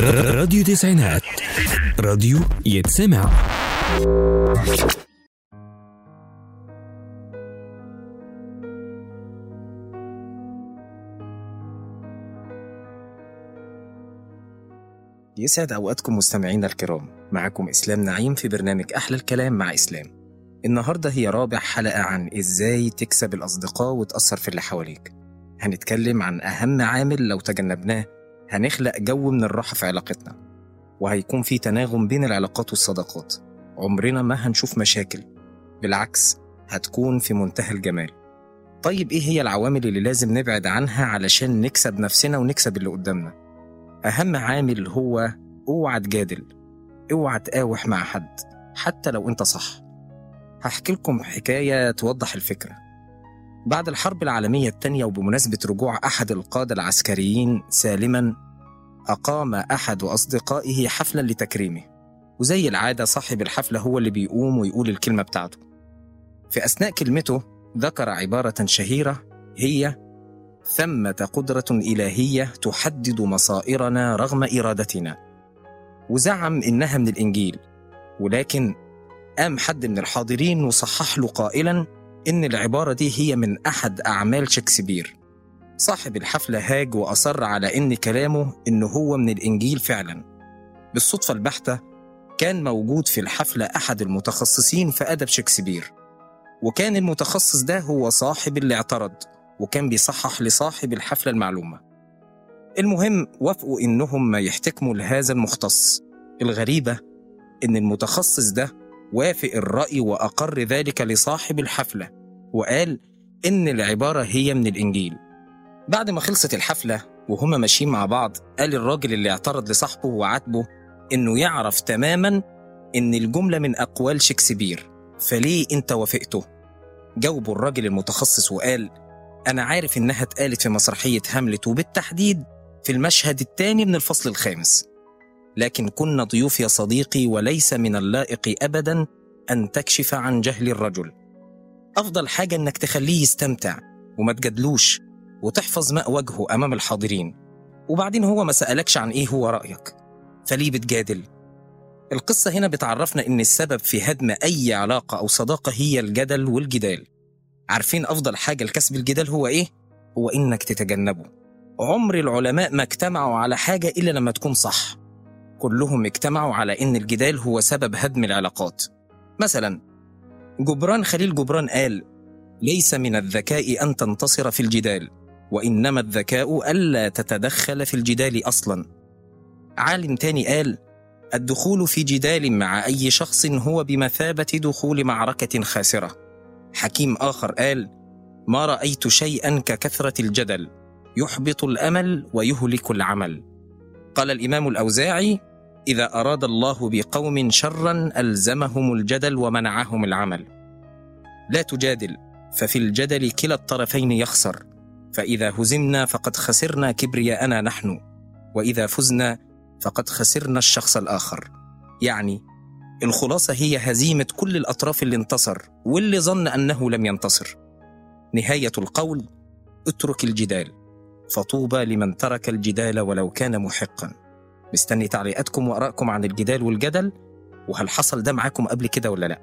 راديو تسعينات. راديو يتسمع. يسعد أوقاتكم مستمعينا الكرام. معكم إسلام نعيم في برنامج أحلى الكلام مع إسلام. النهاردة هي رابع حلقة عن إزاي تكسب الأصدقاء وتأثر في اللي حواليك. هنتكلم عن أهم عامل لو تجنبناه هنخلق جو من الراحة في علاقتنا وهيكون في تناغم بين العلاقات والصداقات. عمرنا ما هنشوف مشاكل بالعكس هتكون في منتهى الجمال. طيب إيه هي العوامل اللي لازم نبعد عنها علشان نكسب نفسنا ونكسب اللي قدامنا؟ أهم عامل هو اوعى تجادل أوعى تقاوح مع حد حتى لو أنت صح. هحكي لكم حكاية توضح الفكرة. بعد الحرب العالمية الثانية وبمناسبة رجوع أحد القادة العسكريين سالما أقام أحد أصدقائه حفلا لتكريمه. وزي العادة صاحب الحفلة هو اللي بيقوم ويقول الكلمة بتاعته. في أثناء كلمته ذكر عبارة شهيرة هي ثمة قدرة إلهية تحدد مصائرنا رغم إرادتنا. وزعم إنها من الإنجيل ولكن قام حد من الحاضرين وصحح له قائلا إن العبارة دي هي من أحد أعمال شكسبير. صاحب الحفلة هاج وأصر على إن كلامه إنه هو من الإنجيل فعلا. بالصدفة البحتة كان موجود في الحفلة أحد المتخصصين في أدب شكسبير. وكان المتخصص ده هو صاحب اللي اعترض وكان بيصحح لصاحب الحفلة المعلومة. المهم وافقوا إنهم يحتكموا لهذا المختص. الغريبة إن المتخصص ده وافق الرأي وأقر ذلك لصاحب الحفلة وقال إن العبارة هي من الإنجيل بعد ما خلصت الحفلة وهما ماشيين مع بعض قال الراجل اللي اعترض لصاحبه وعاتبه إنه يعرف تماما إن الجملة من أقوال شكسبير فليه أنت وافقته؟ جاوبه الراجل المتخصص وقال أنا عارف إنها اتقالت في مسرحية هاملت وبالتحديد في المشهد الثاني من الفصل الخامس لكن كنا ضيوف يا صديقي وليس من اللائق أبدا أن تكشف عن جهل الرجل. أفضل حاجة إنك تخليه يستمتع وما تجادلوش وتحفظ ماء وجهه أمام الحاضرين. وبعدين هو ما سألكش عن إيه هو رأيك. فليه بتجادل؟ القصة هنا بتعرفنا إن السبب في هدم أي علاقة أو صداقة هي الجدل والجدال. عارفين أفضل حاجة لكسب الجدال هو إيه؟ هو إنك تتجنبه. عمر العلماء ما اجتمعوا على حاجة إلا لما تكون صح. كلهم اجتمعوا على إن الجدال هو سبب هدم العلاقات. مثلا جبران خليل جبران قال ليس من الذكاء أن تنتصر في الجدال وإنما الذكاء ألا تتدخل في الجدال أصلا. عالم تاني قال الدخول في جدال مع أي شخص هو بمثابة دخول معركة خاسرة. حكيم آخر قال ما رأيت شيئا ككثرة الجدل يحبط الأمل ويهلك العمل. قال الإمام الأوزاعي إذا أراد الله بقوم شرا ألزمهم الجدل ومنعهم العمل. لا تجادل ففي الجدل كلا الطرفين يخسر. فإذا هزمنا فقد خسرنا كبرياءنا نحن وإذا فزنا فقد خسرنا الشخص الآخر. يعني الخلاصة هي هزيمة كل الأطراف اللي انتصر واللي ظن أنه لم ينتصر. نهاية القول اترك الجدال فطوبى لمن ترك الجدال ولو كان محقا. مستني تعليقاتكم وآرائكم عن الجدال والجدل وهل حصل ده معاكم قبل كده ولا لأ؟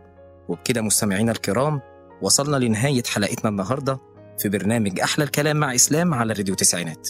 وبكده مستمعينا الكرام وصلنا لنهاية حلقتنا النهاردة في برنامج أحلى الكلام مع إسلام على راديو تسعينات.